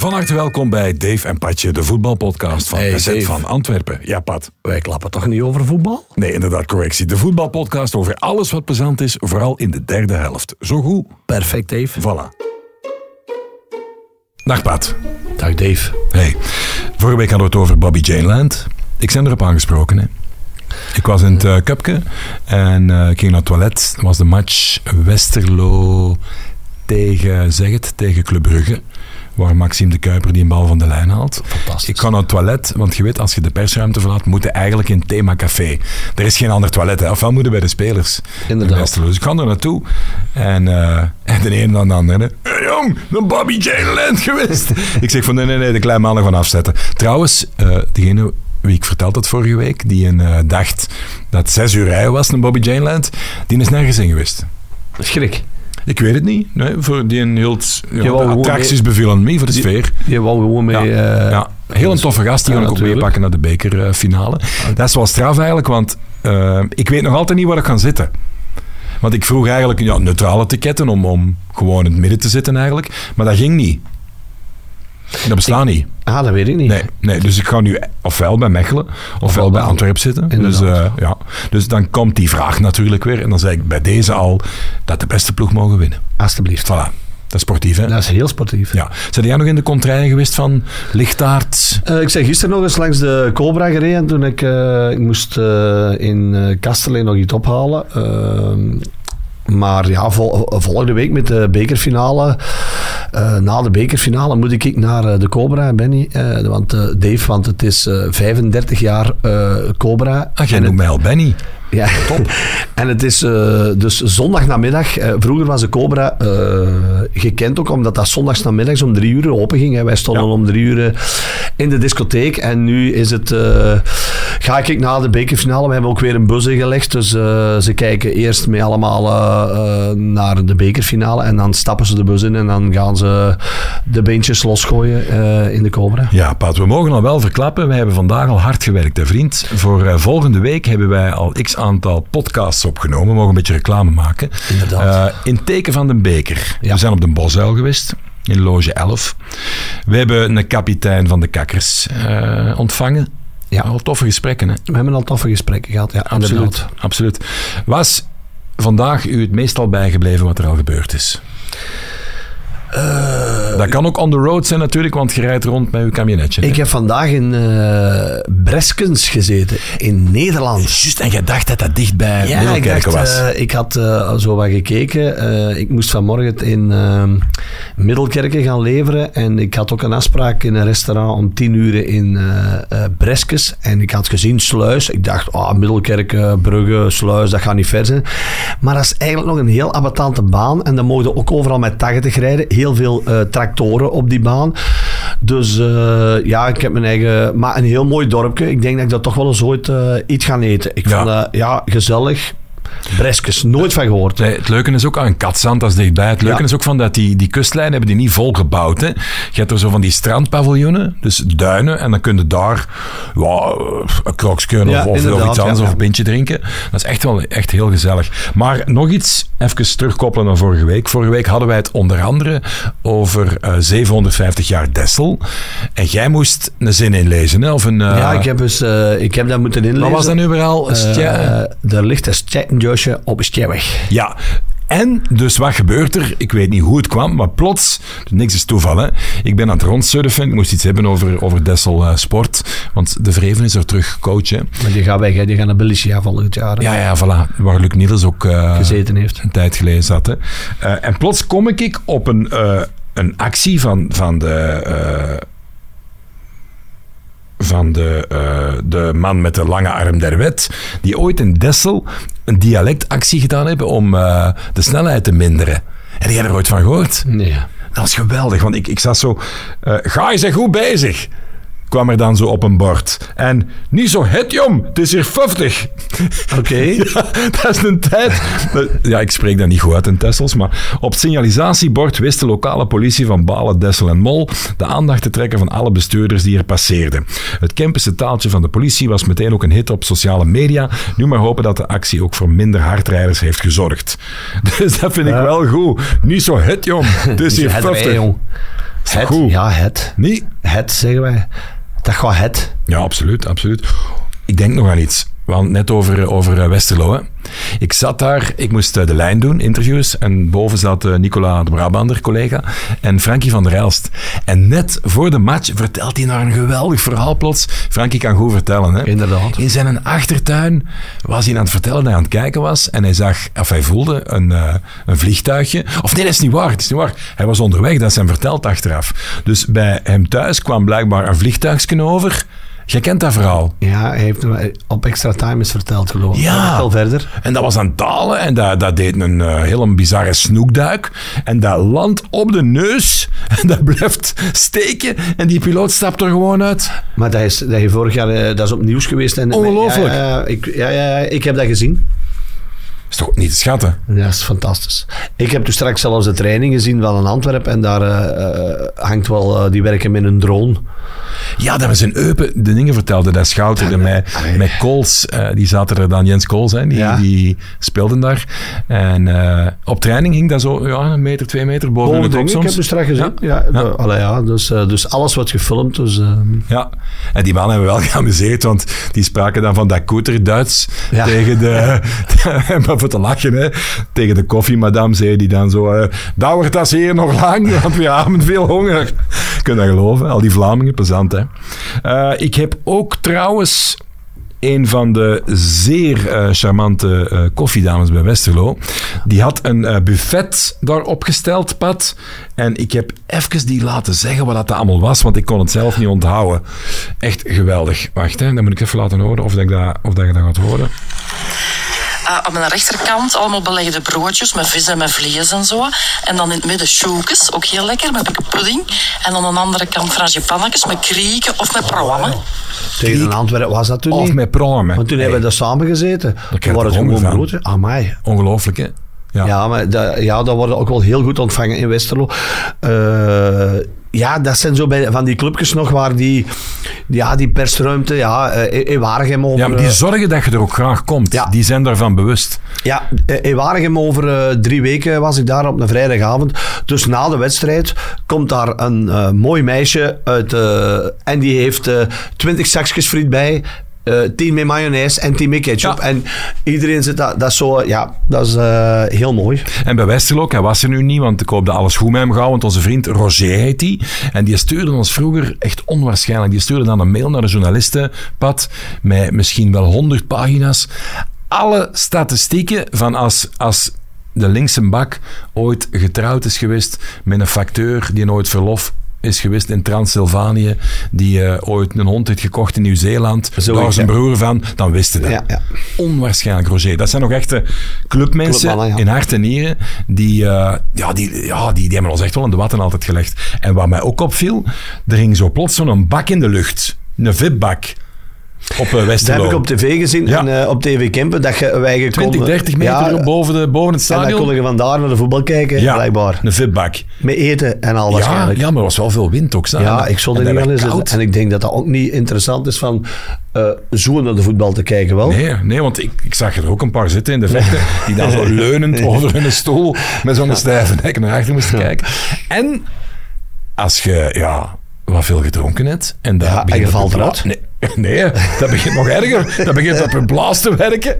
Van harte welkom bij Dave en Patje, de voetbalpodcast van Hey, Dave. van Antwerpen. Ja, Pat. Wij klappen toch niet over voetbal? Nee, inderdaad, correctie. De voetbalpodcast over alles wat plezant is, vooral in de derde helft. Zo goed. Perfect, Dave. Voilà. Dag, Pat. Dag, Dave. Hey, vorige week hadden we het over Bobby Jane Land. Ik ben erop aangesproken. Hè. Ik was in het uh, Cupke en eh, ik ging naar het toilet. Het was de match Westerlo tegen, zeg het, tegen Club Brugge. Waar Maxime de Kuiper die een bal van de lijn haalt. Fantastisch. Ik ga naar het toilet, want je weet, als je de persruimte verlaat, moet je eigenlijk in het themacafé. Er is geen ander toilet, hè. ofwel moeten bij de spelers. Inderdaad. Dus ik ga er naartoe en, eh, en de een dan de ander. Hey, jong, de Bobby Jane Land geweest. ik zeg van nee, nee, nee, de kleine man ervan afzetten. Trouwens, eh, degene wie ik vertelde het vorige week, die een, eh, dacht dat het zes uur rijden was naar Bobby Jane Land, die is nergens in geweest. Schrik. Ik weet het niet. Nee, voor die een heel, ja, attracties bevielen me voor de sfeer. Je wou gewoon mee... Ja, eh, ja. Heel een toffe gast, die ja, ga ik ook meepakken naar de bekerfinale. Dat is wel straf eigenlijk, want eh, ik weet nog altijd niet waar ik kan zitten. Want ik vroeg eigenlijk ja, neutrale ticketten om, om gewoon in het midden te zitten eigenlijk. Maar dat ging niet. Dat bestaat niet. Ah, dat weet ik niet. Nee, nee, dus ik ga nu ofwel bij Mechelen, ofwel, bij bij Antwerpen zitten. Dus, eh, ja. dus dan komt die vraag natuurlijk weer. En dan zeg ik bij deze al dat de beste ploeg mogen winnen. Alsjeblieft. Voilà. Dat is sportief, hè? Dat is heel sportief. Ja. Zijn jij nog in de contraien geweest van Lichtaard? Eh, ik zei gisteren nog eens langs de Cobra gereden toen ik, eh, ik moest in Kastelein nog iets ophalen. Maar ja, vol- volgende week met de bekerfinale, eh, na de bekerfinale moet ik naar eh, de Cobra, Benny. eh, want, Dave, want het is eh, 35 jaar Cobra. Ach, jij noemt mij al Benny. ja, top. en het is eh, dus zondagnamiddag. eh vroeger was de Cobra gekend ook omdat dat zondagsnamiddags om drie uur open ging. Hè. Wij stonden Ja. om drie uur in de discotheek. En nu is het. Ga ik na de bekerfinale. We hebben ook weer een bus ingelegd. Dus eh, ze kijken eerst mee allemaal eh, eh, naar de bekerfinale. En dan stappen ze de bus in en dan gaan ze de beentjes losgooien in de Cobra. Ja, Pat, we mogen al wel verklappen. Wij hebben vandaag al hard gewerkt, hè, vriend. Voor volgende week hebben wij al x aantal podcasts opgenomen. We mogen een beetje reclame maken. Inderdaad. In teken van de beker. Ja. We zijn op de Bosuil geweest. In loge 11. We hebben een kapitein van de Kakkers ontvangen. Ja. Al toffe gesprekken, hè? We hebben al toffe gesprekken gehad. Ja, Absoluut. inderdaad. Absoluut. Was vandaag u het meestal bijgebleven wat er al gebeurd is? Dat kan ook on the road zijn natuurlijk, want je rijdt rond met uw camionetje. hè? Ik heb vandaag in eh Breskens gezeten, in Nederland. Juist, en jij dacht dat dat dichtbij Ja, ik, Middelkerken was. eh, ik had eh, zo wat gekeken. Eh, ik moest vanmorgen in eh, Middelkerken gaan leveren. En ik had ook een afspraak in een restaurant om tien uur in eh eh, Breskes. En ik had gezien Sluis. Ik dacht, ah, Middelkerken, Brugge, Sluis, dat gaat niet ver zijn. Maar dat is eigenlijk nog een heel abattante baan. En dan mogen we ook overal met 80 rijden. Heel veel eh, tractoren op die baan. Dus eh, ja, ik heb mijn eigen... Maar een heel mooi dorpje. Ik denk dat ik dat toch wel eens ooit eh, iets ga eten. Ik Ja. vond ja, gezellig. Breskes, nooit van gehoord. Nee, het leuke is ook aan Katzand, dat is dichtbij. Het leuke Ja. is ook van dat die, die kustlijn hebben die niet vol gebouwd. Hè. Je hebt er zo van die strandpaviljoenen, dus duinen. En dan kun je daar ja, een of, Ja, of, iets anders of een pintje drinken. Dat is echt wel echt heel gezellig. Maar nog iets, even terugkoppelen naar vorige week. Vorige week hadden wij het onder andere over eh, 750 jaar Dessel. En jij moest een zin inlezen, hè? Of een... eh, ja, ik heb, dus, eh, ik heb dat moeten inlezen. Wat was dat nu weer al? Eh, er ligt een stjattenjosje op een stjeweg. Ja. En dus wat gebeurt er? Ik weet niet hoe het kwam, maar plots, niks is toeval hè. Ik ben aan het rondsurfen, ik moest iets hebben over, over Dessel eh, Sport, want de Vreven is er terug coach hè. Maar die gaat weg, hè. die gaat naar Belicia volgend jaar. hè. Ja, ja, voilà, waar Luc Niels ook eh, Gezeten heeft. een tijd geleden zat. Hè. Eh, en plots kom ik op een, een actie van, van de... van de, eh, de man met de lange arm der wet, die ooit in Dessel een dialectactie gedaan hebben om eh, de snelheid te minderen. En die heb er ooit van gehoord? Nee. Dat was geweldig, want ik, ik zat zo... eh, ga je zijn goed bezig? Kwam er dan zo op een bord. En niet zo het jom, het is hier 50. Oké. Ja, dat is een tijd. Ja, ik spreek dat niet goed uit in Tessels, maar op het signalisatiebord wist de lokale politie van Balen, Dessel en Mol de aandacht te trekken van alle bestuurders die er passeerden. Het Kempische taaltje van de politie was meteen ook een hit op sociale media. Nu maar hopen dat de actie ook voor minder hardrijders heeft gezorgd. Dus dat vind ik Ja. wel goed. Niet zo het jong, het is hier Het 50. rij, jong. Is dat Het, ja, het. Nee? Het, zeggen wij. Dat het. Ja, absoluut, absoluut. Ik denk nog aan iets. We hadden het net over, over eh, Westerlo. Hè. Ik zat daar, ik moest eh, de lijn doen, interviews. En boven zat eh, Nicola de Brabander, collega, en Frankie van der Elst. En net voor de match vertelt hij naar een geweldig verhaal plots. Frankie kan goed vertellen. Hè. Inderdaad. In zijn achtertuin was hij aan het vertellen dat hij aan het kijken was. En hij zag, of hij voelde een, eh, een vliegtuigje. Of nee, dat is niet waar. Het is niet waar. Hij was onderweg, dat is hem verteld achteraf. Dus bij hem thuis kwam blijkbaar een vliegtuigje over. Jij kent dat verhaal. Ja, hij heeft hem op extra time eens verteld, geloof ik. Ja. Verder. En dat was aan het dalen en dat, dat deed een uh, hele bizarre snoekduik. En dat landt op de neus en dat blijft steken. En die piloot stapt er gewoon uit. Maar dat is, dat is vorig jaar uh, dat is op nieuws geweest. En, Ongelooflijk. Ja, ja, ik, ja, ja, ik heb dat gezien. Is toch niet te schatten? Ja, dat is fantastisch. Ik heb toen straks zelfs de training gezien van een Antwerpen en daar uh, hangt wel, die werken met een drone. Ja, dat was in Eupen de dingen vertelde. Dat schouterde mij met Kools. Uh, die zaten er dan, Jens Kools, hè, die, ja. die speelden daar. En op training ging dat zo ja, een meter, twee meter boven, boven de kop soms. Ik heb het straks gezien. Ja, ja, ja. Allee, ja dus, dus alles wordt gefilmd. Dus. Ja, en die mannen hebben wel geamuseerd, want die spraken dan van dat koeter Duits tegen de... voor te lachen. Tegen de koffiemadam zei die dan zo... dat wordt dat hier nog lang, want we hebben veel honger. Kun je dat geloven? Al die Vlamingen, plezant, hè. Uh, ik heb ook trouwens een van de zeer uh, charmante uh, koffiedames bij Westerlo. Die had een uh, buffet daar opgesteld, Pat. En ik heb even die laten zeggen wat dat allemaal was, want ik kon het zelf niet onthouden. Echt geweldig. Wacht, hè, dan moet ik even laten horen of, dat, of dat je dat gaat horen. Uh, op mijn rechterkant allemaal belegde broodjes met vis en met vlees en zo. En dan in het midden choukes, ook heel lekker, met pudding. En dan aan de andere kant frangipannetjes met krieken of met pruimen. Tegen een Antwerpen was dat toen Of niet. met pruimen. Want toen hey. hebben we daar samen gezeten. Toen waren het gewoon broodjes. Amai. Ongelooflijk, hè? Ja, ja maar dat, ja, dat worden ook wel heel goed ontvangen in Westerlo. Uh, ja, dat zijn zo bij, van die clubjes nog waar die, ja, die persruimte, ja, uh, in Waregem over... Ja, maar die zorgen dat je er ook graag komt. Ja. Die zijn daarvan bewust. Ja, in Waregem over uh, drie weken was ik daar op een vrijdagavond. Dus na de wedstrijd komt daar een uh, mooi meisje uit... en die heeft twintig zakjes friet bij... Uh, tien met mayonaise en tien met ketchup. Ja. En iedereen zit dat, dat zo, ja, dat is uh, heel mooi. En bij Westerlo, hij was er nu niet, want ik hoop dat alles goed met hem gaat, want onze vriend Roger heet die. En die stuurde ons vroeger echt onwaarschijnlijk. Die stuurde dan een mail naar de journalistenpad met misschien wel honderd pagina's. Alle statistieken van als, als de linkse bak ooit getrouwd is geweest met een facteur die nooit verlof is geweest in Transylvanië, die uh, ooit een hond heeft gekocht in Nieuw-Zeeland. Daar was een broer van, dan wisten dat. Ja, ja. Onwaarschijnlijk, Roger. Dat zijn nog echte clubmensen ja. in hart en nieren, die, uh, ja, die, ja, die, die hebben ons echt wel in de watten altijd gelegd. En wat mij ook opviel, er ging zo plots zo'n bak in de lucht. Een vipbak. Op uh, Dat heb ik op tv gezien, ja. en, uh, op TV Kempen, dat je, wij 20, 30 meter ja, boven, de, boven het stadion. En dan kon je vandaar naar de voetbal kijken, ja, blijkbaar. een vipbak. Met eten en al ja, waarschijnlijk. Ja, maar er was wel veel wind ook. Staan. Ja, ik zal er niet wel eens. En ik denk dat dat ook niet interessant is van uh, zo naar de voetbal te kijken wel. Nee, nee want ik, ik zag er ook een paar zitten in de vechten, die dan zo leunend over hun stoel met zo'n stijve nek naar achter moesten kijken. En als je, ja wat veel gedronken hebt. En, dat ja, en je valt eruit. Nee, nee, dat begint nog erger. Dat begint op een blaas te werken.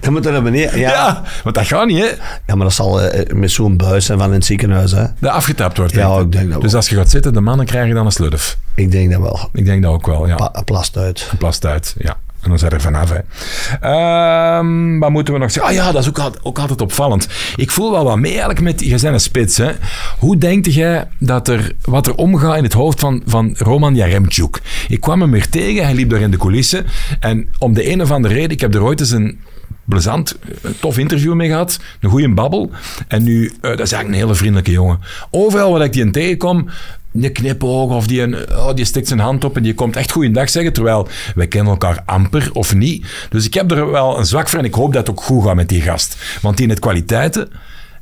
Dan moet er naar beneden. Ja. ja, want dat gaat niet, hè? Ja, maar dat zal uh, met zo'n buis zijn van in het ziekenhuis, hè? Dat afgetapt wordt. Ja, ik denk dat Dus als je gaat zitten, de mannen krijgen dan een slurf. Ik denk dat wel. Ik denk dat ook wel, ja. Pa plast uit. Plast uit, ja. En dan zijn er vanaf. Hè. Um, wat moeten we nog zeggen? Ah ja, dat is ook, ook altijd opvallend. Ik voel wel wat mee eigenlijk met... Je bent een spits, hè. Hoe denk jij dat er... Wat er omgaat in het hoofd van, van Roman Jaremchuk? Ik kwam hem weer tegen. Hij liep daar in de coulissen. En om de een of andere reden... Ik heb er ooit eens een plezant, tof interview mee gehad. Een goede babbel. En nu... Uh, dat is eigenlijk een hele vriendelijke jongen. Overal waar ik die tegenkom een knipoog of die, een, oh, die stikt zijn hand op en die komt echt goeiedag zeggen, terwijl wij kennen elkaar amper of niet. Dus ik heb er wel een zwak voor en ik hoop dat het ook goed gaat met die gast. Want die heeft kwaliteiten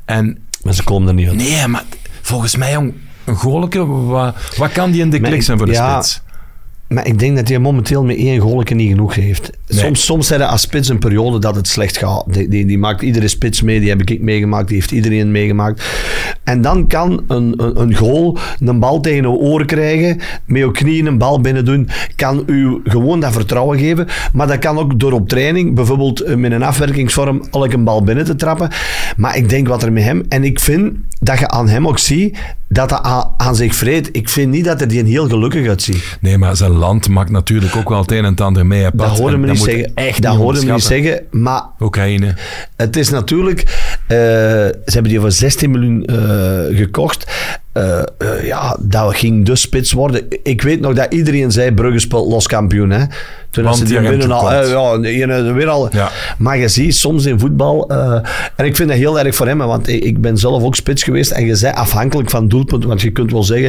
en... Maar ze komen er niet uit. Nee, maar volgens mij, jong, een goalke, wat, wat kan die in de klik zijn voor de ja, spits? Maar ik denk dat hij momenteel met één goalje niet genoeg heeft. Soms, soms zijn er als spits een periode dat het slecht gaat. Die, die, die, maakt iedere spits mee, die heb ik meegemaakt, die heeft iedereen meegemaakt. En dan kan een, een, een goal een bal tegen uw oren krijgen, met uw knieën een bal binnen doen, kan u gewoon dat vertrouwen geven. Maar dat kan ook door op training, bijvoorbeeld eh, met een afwerkingsvorm, elke een bal binnen te trappen. Maar ik denk wat er met hem, en ik vind dat je aan hem ook ziet, dat hij aan, zich vreet. Ik vind niet dat hij die een heel gelukkig uitziet. Nee, maar zijn land maakt natuurlijk ook wel het een en het ander mee. Dat horen we niet zeggen. Echt dat horen we niet zeggen. Maar Oekraïne. Het is natuurlijk... Uh, ze hebben die voor 16 miljoen uh, gekocht. Uh, uh, ja, dat ging de spits worden. Ik weet nog dat iedereen zei, Brugge speelt los kampioen. Hè? Toen Want ze die binnen al... Uh, ja, weer al ja. Maar je ziet soms in voetbal... en ik vind dat heel erg voor hem, want ik, ben zelf ook spits geweest. En je zei afhankelijk van doelpunt. Want je kunt wel zeggen...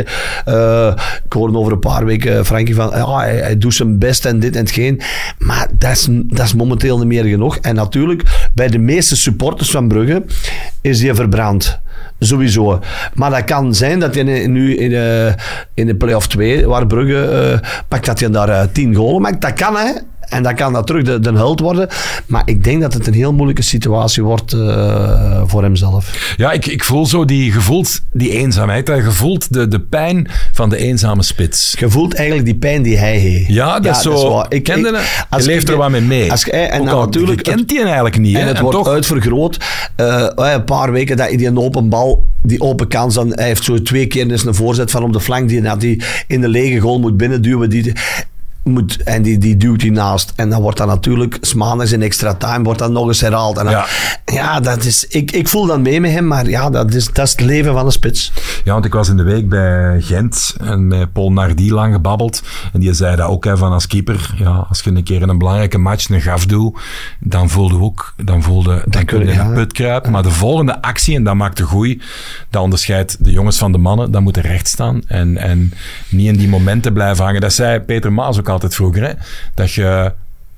ik hoorde over een paar weken Frankie van... Ja, hij, hij, doet zijn best en dit en hetgeen. Maar dat is, dat is momenteel niet meer genoeg. En natuurlijk, bij de meeste supporters van Brugge is hij verbrand. Sowieso. Maar dat kan zijn dat je nu in de, in de play-off 2, waar Brugge uh, pakt, dat je daar uh, 10 golen maakt. Dat kan, hè. En dan kan dat terug de, de held worden. Maar ik denk dat het een heel moeilijke situatie wordt uh, voor hemzelf. Ja, ik, ik voel zo die, gevoeld die eenzaamheid. Je voelt de, de pijn van de eenzame spits. Je voelt eigenlijk die pijn die hij heeft. Ja, dat ja, is zo. Dat is ik kende ik, als je leeft er wat mee mee. Als, en Ook natuurlijk, je kent die eigenlijk niet. En hè? het en wordt toch... uitvergroot. Uh, een paar weken dat hij die een open bal die open kans, dan, hij heeft zo twee keer eens een voorzet van op de flank die, die in de lege goal moet binnenduwen. Die, moet, en die, die duwt hij naast. En dan wordt dat natuurlijk, maandags in extra time, wordt dat nog eens herhaald. En dan, ja. ja, dat is, ik, ik voel dan mee met hem, maar ja, dat is, dat is het leven van een spits. Ja, want ik was in de week bij Gent en met Paul Nardi lang gebabbeld. En die zei dat ook hè, van als keeper. Ja, als je een keer in een belangrijke match een gaf doet, dan voelde ook, dan voelde, dan kun je in ja. de put kruipen. Maar de volgende actie, en dat maakt de groei, dat onderscheidt de jongens van de mannen, dat moeten recht staan. En, en niet in die momenten blijven hangen. Dat zei Peter Maas ook altijd vroeger, hè? dat je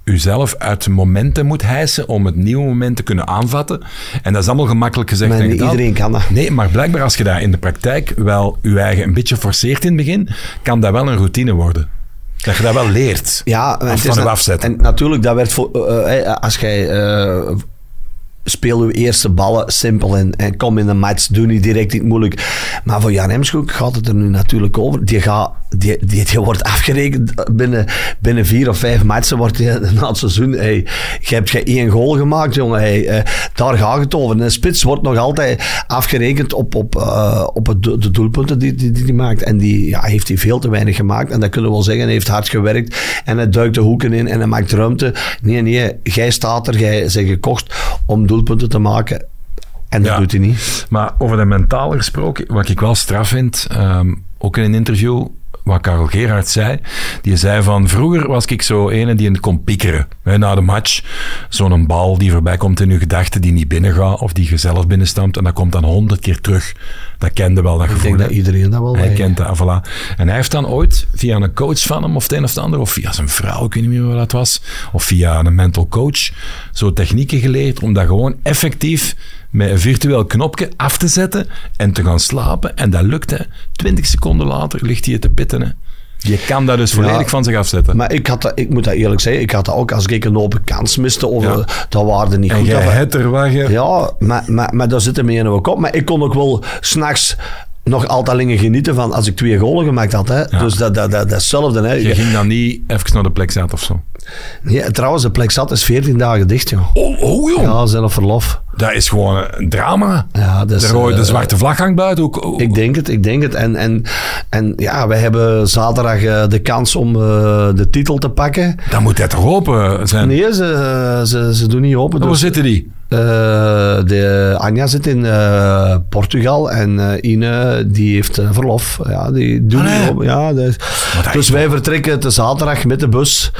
uzelf uit momenten moet hijsen om het nieuwe moment te kunnen aanvatten. En dat is allemaal gemakkelijk gezegd. Maar en niet iedereen kan dat. Nee, maar blijkbaar als je dat in de praktijk wel je eigen een beetje forceert in het begin, kan dat wel een routine worden. Dat je dat wel leert. Ja, het van je afzetten. En natuurlijk, dat werd voor, uh, als jij uh, speel uw eerste ballen simpel en, en kom in de match, doe niet direct niet moeilijk. Maar voor Jan Hemschoek gaat het er nu natuurlijk over. Die, gaat, die, die, wordt afgerekend binnen, binnen vier of vijf matchen wordt hij na het seizoen. Hey, je hebt je één goal gemaakt, jongen. Hey, uh, daar gaat het over. Een spits wordt nog altijd afgerekend op, op, uh, op de doelpunten die hij die, die maakt. En die ja, heeft hij veel te weinig gemaakt. En dat kunnen we wel zeggen. Hij heeft hard gewerkt. En hij duikt de hoeken in en hij maakt ruimte. Nee, nee. Jij staat er. Jij bent gekocht om doelpunten te maken. En dat Ja. doet hij niet. Maar over de mentale gesproken, wat ik wel straf vind, ehm, ook in een interview, wat Karel Gerard zei, die zei van vroeger was ik zo ene die kon piekeren. Hè, na de match, zo'n bal die voorbij komt in je gedachten, die niet binnengaat of die je zelf binnenstampt en dat komt dan honderd keer terug. Dat kende wel, dat Ik gevoel. denk dat iedereen dat wel Hij kent dat, voilà. En hij heeft dan ooit via een coach van hem, of het een of het ander, of via zijn vrouw, ik weet niet meer wat dat was, of via een mental coach, zo technieken geleerd om dat gewoon effectief met een virtueel knopje af te zetten en te gaan slapen. En dat lukt, hè. Twintig seconden later ligt hij te pitten, hè. Je kan dat dus volledig Ja. van zich afzetten. Maar ik, had dat, ik moet dat eerlijk zeggen, ik had dat ook als ik een open kans miste, of Ja. eh, dat waarde niet en goed. Dat- het er je... Ja, maar, maar, maar daar zitten me in ook op. Maar ik kon ook wel s'nachts nog altijd dingen genieten van als ik twee golen gemaakt had. Hè. Dus dat, dat, dat, dat is hetzelfde. Hè. Je ging dan niet even naar de plek zetten of zo. Nee, trouwens, de plek zat is 14 dagen dicht, joh. Oh, oh joh. Ja, zelf verlof. Dat is gewoon een drama. Ja, is, de, de eh, zwarte vlag hangt buiten. Ook, ook- Ik denk het, ik denk het. En, en, en ja, wij hebben zaterdag eh, de kans om eh, de titel te pakken. Dan moet hij toch open zijn? Nee, ze, ze, ze doen niet open. Waar dus- zitten die? Eh, de Anja zit in eh, Portugal en eh, Ine die heeft verlof. Ja, die doen niet open. Ja, dus wij vertrekken de zaterdag met de bus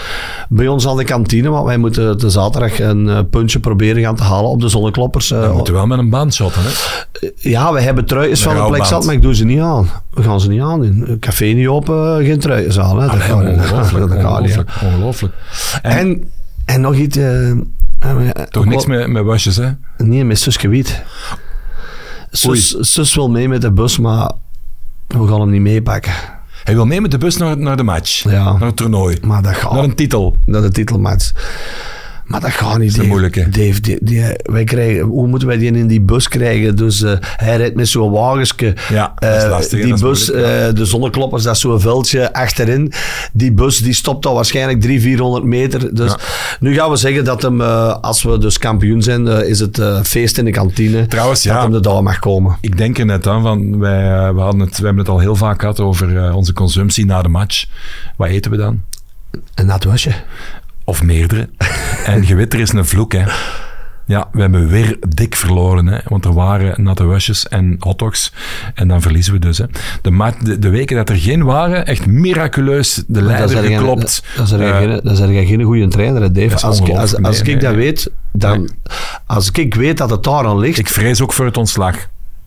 bij ons aan de kantine. Want wij moeten de zaterdag een puntje proberen gaan te halen op de zonnekloppers. Dan moeten we wel met een band shotten, hè? ja, we hebben truitjes De van de plek zat, maar ik doe ze niet aan. We gaan ze niet aan. In café niet open, geen truitjes aan. Hè. Allee, ongelooflijk, Dat hè. ongelooflijk, ongelooflijk. En, En, en nog iets... eh, toch niks met, met wasjes, hè? Nee, met Suske Wiet. Sus, zus wil mee met de bus, maar we gaan hem niet meepakken. Hij wil mee met de bus naar, naar de match. Ja. Naar het toernooi. Maar dat gaat. Naar een titel. naar de titelmatch. Maar dat gaat niet, een Dave. moeilijke. Dave, die, die- wij krijgen, hoe moeten wij die in die bus krijgen? Dus eh, hij rijdt met zo'n wagensje. Ja, dat is Eh, lastig, Die dat is bus, eh, de zonnekloppers, dat is zo'n veldje achterin. Die bus die stopt al waarschijnlijk 300, 400 meter. Dus Ja. nu gaan we zeggen dat hem, als we dus kampioen zijn, is het feest in de kantine. Trouwens, dat ja. hem er daar mag komen. Ik denk er net aan, van, wij, we, hadden het, we hebben het al heel vaak gehad over onze consumptie na de match. Wat eten we dan? En dat was je. Of meerdere. en je weet, er is een vloek, hè. Ja, we hebben weer dik verloren, hè. Want er waren natte wasjes en hotdogs. En dan verliezen we dus, hè. De, de, de weken dat er geen waren, echt miraculeus de leider dat geklopt. Dat is er Eh, geen, goede trainer, hè, Dave. Als, ik, als, ongelooflijk. als Nee, ik dat nee. weet, dan, als ik weet dat het daar aan ligt, ik vrees ook voor het ontslag.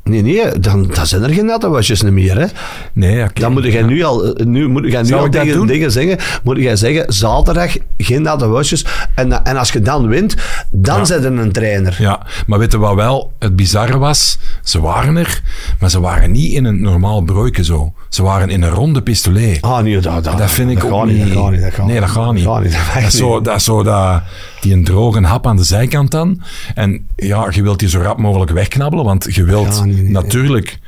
Nee, nee, dan, dan zijn er geen natte wasjes meer. Hè. Nee. Dan moet jij nu al, eh, nu, moet jij nu Zou al tegen dingen zeggen. Moet jij zeggen, zaterdag geen natte wasjes. En, en als je dan wint, dan Ja. zet je een trainer. Ja, maar weet je wat wel het bizarre was? Ze waren er, maar ze waren niet in een normaal broodje zo. Ze waren in een ronde pistolet. Ah, nee, dat, dat, Dat vind ik ook niet. Dat gaat niet. Dat gaat nee, dat gaat niet. Dat gaat niet. Dat niet. zo, dat, zo dat, die een droge hap aan de zijkant dan. En ja, je wilt die zo rap mogelijk wegknabbelen, want je wilt Ja, natuurlijk,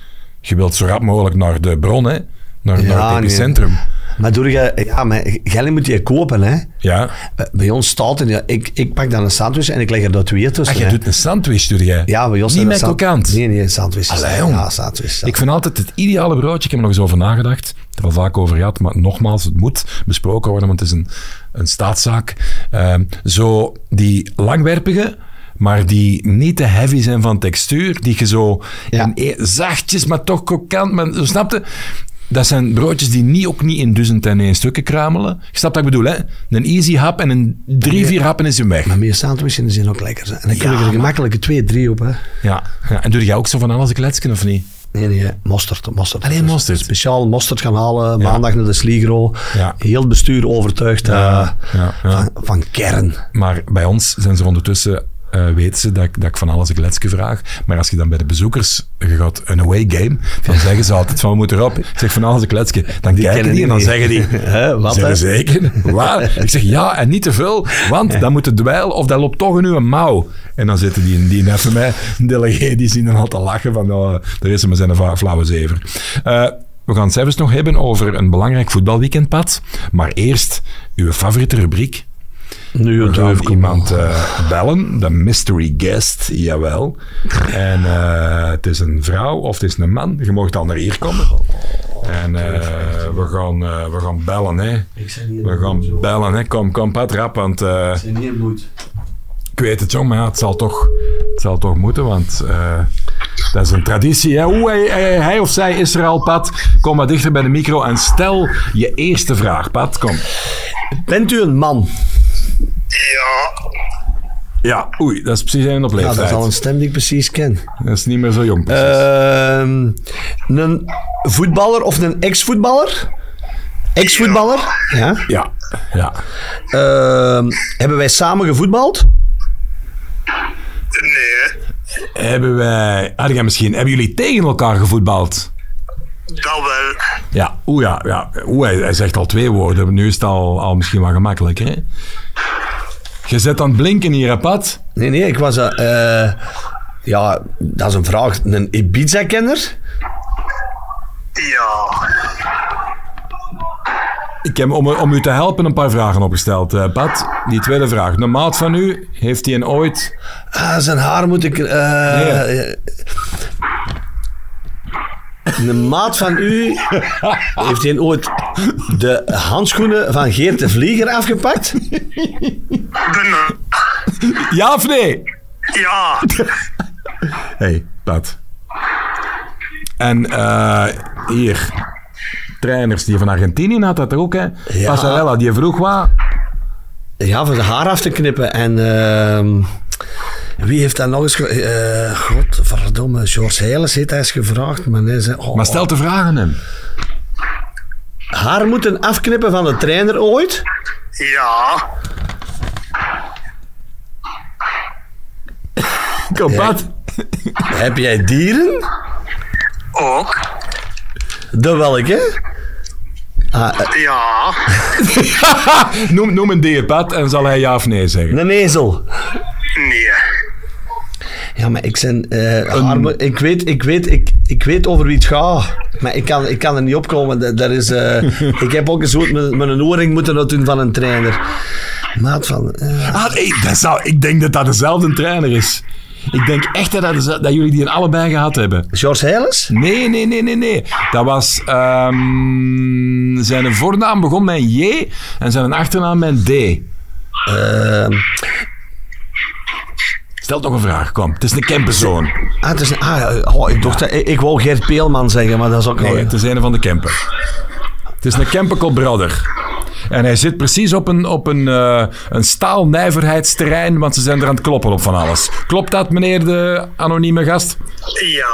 je wilt zo rap mogelijk naar de bron, hè. Naar, Ja, naar het nee. epicentrum. Maar doe je, ja, maar moet je kopen, hè. Ja. Bij ons staat er, ja, ik, ik pak dan een sandwich en ik leg er dat twee tussen. Ach, jij hè. doet een sandwich, doe jij? ja, bij ons Niet met krokant? Nee, nee, sandwich. Allee. Ja, sandwich. Ik vind altijd het ideale broodje, ik heb er nog eens over nagedacht, er al vaak over gehad, maar nogmaals, het moet besproken worden, want het is een, een staatszaak. Ehm, zo die langwerpige, maar die niet te heavy zijn van textuur, die je zo Ja. in e- zachtjes, maar toch krokant, maar, snapte? Dat zijn broodjes die niet, ook niet in duizend en één stukken kruimelen. Je snapt wat ik bedoel, hè? Een easy hap en een drie, vier happen is hem weg. Maar meer sandwiches zijn ook lekker. hè. En dan kun je Ja, er gemakkelijk twee, drie op, hè. Ja. ja. En doe jij ook zo van alles kletsken, of niet? Nee, nee, mosterd. mosterd. Alleen Dus mosterd? Speciaal mosterd gaan halen, maandag naar de Sligro. Ja. Heel het bestuur overtuigd Ja, eh, van kern. Maar bij ons zijn ze ondertussen, eh, weten ze dat ik, dat ik van alles een kletsje vraag. Maar als je dan bij de bezoekers, gaat een away game, dan zeggen ze altijd van, we moeten erop. Ik zeg van alles een kletsje. Dan kijken kennen die en dan die zeggen die, Hè, wat, Zijn zeker? Waar? Ik zeg ja, en niet te veel, want dan moet het dweil of dat loopt toch in uw mouw. En dan zitten die, die even mij, delegé, die zien dan al te lachen van, oh, daar is maar zijn een flauwe zever. Eh, we gaan het zelfs nog hebben over een belangrijk voetbalweekendpad. Maar eerst uw favoriete rubriek. Nu We gaan iemand eh, bellen, de mystery guest, jawel. En eh, het is een vrouw of het is een man. Je mag dan naar hier komen. En eh, we, gaan, eh, we gaan bellen, hè. We gaan bellen, hè. Kom, kom, Pat, rap, want eh, ik weet het, jong, maar ja, het zal toch, het zal toch moeten, want eh, dat is een traditie, hè. Oeh, hij, hij- hij of zij is er al, Pat. Kom maar dichter bij de micro en stel je eerste vraag, Pat, kom. Bent u een man? Ja, Ja, oei, dat is precies een op Ja, dat is al een stem die ik precies ken. Dat is niet meer zo jong. precies. Ehm, een voetballer of een ex-voetballer? Ex-voetballer? Ja. ja, ja. Ehm, hebben wij samen gevoetbald? nee, Hebben wij... Had jij misschien... Hebben jullie tegen elkaar gevoetbald? dat wel. Ja, oeh ja. ja. Oeh, hij, hij zegt al twee woorden. Nu is het al, al misschien wel gemakkelijker, hè? Je zet aan het blinken hier, hè, Pat? Nee, nee, ik was... eh, eh, ja, dat is een vraag. Een Ibiza-kenner? Ja, Ik heb om, om u te helpen een paar vragen opgesteld, eh, Pat. Die tweede vraag. De maat van u, heeft hij een ooit... Ah, zijn haar moet ik... eh, Nee. Een maat van u heeft hij ooit de handschoenen van Geert de Vlieger afgepakt? Ja of nee? ja, hey, Pat. En eh, hier, trainers die van Argentinië had dat er ook, hè? Ja. Passarella, die vroeg wat. Ja, voor de haar af te knippen. En ehm, wie heeft dat nog eens... ge- eh Godverdomme, George Heiles heeft hij eens gevraagd. Maar hij zei... oh, Maar stel te vragen hem. Haar moeten afknippen van de trainer ooit? ja, Kom, Pat. Heb jij dieren? ook. De welke? Ah, eh, Ja. noem, noem een dieet en zal hij ja of nee zeggen. een ezel. Nee. Ja, maar ik ben... eh, arme- ik, weet, ik, weet, ik, ik weet over wie het gaat. Maar ik kan, ik kan er niet opkomen. Dat, dat is, eh, ik heb ook eens ooit met, met een oorring moeten doen van een trainer. Maat van... eh, Ah, nee, dat zou, ik denk dat dat dezelfde trainer is. Ik denk echt dat, dat, dat jullie die in allebei gehad hebben. George Heiles? Nee, nee, nee, nee, nee. Dat was... ehm, zijn voornaam begon met een J en zijn achternaam met een D. Ehm, Stel nog een vraag, kom. Het is een Kempenzoon. ah, het is een, ah, oh, ik, dacht, dat- ik, ik wou Gert Peelman zeggen, maar dat is ook Nee, het is een van de Kempen. Het is een Kempenkel brother. En hij zit precies op een, op een, eh een staalnijverheidsterrein, want ze zijn er aan het kloppen op van alles. Klopt dat, meneer de anonieme gast? Ja.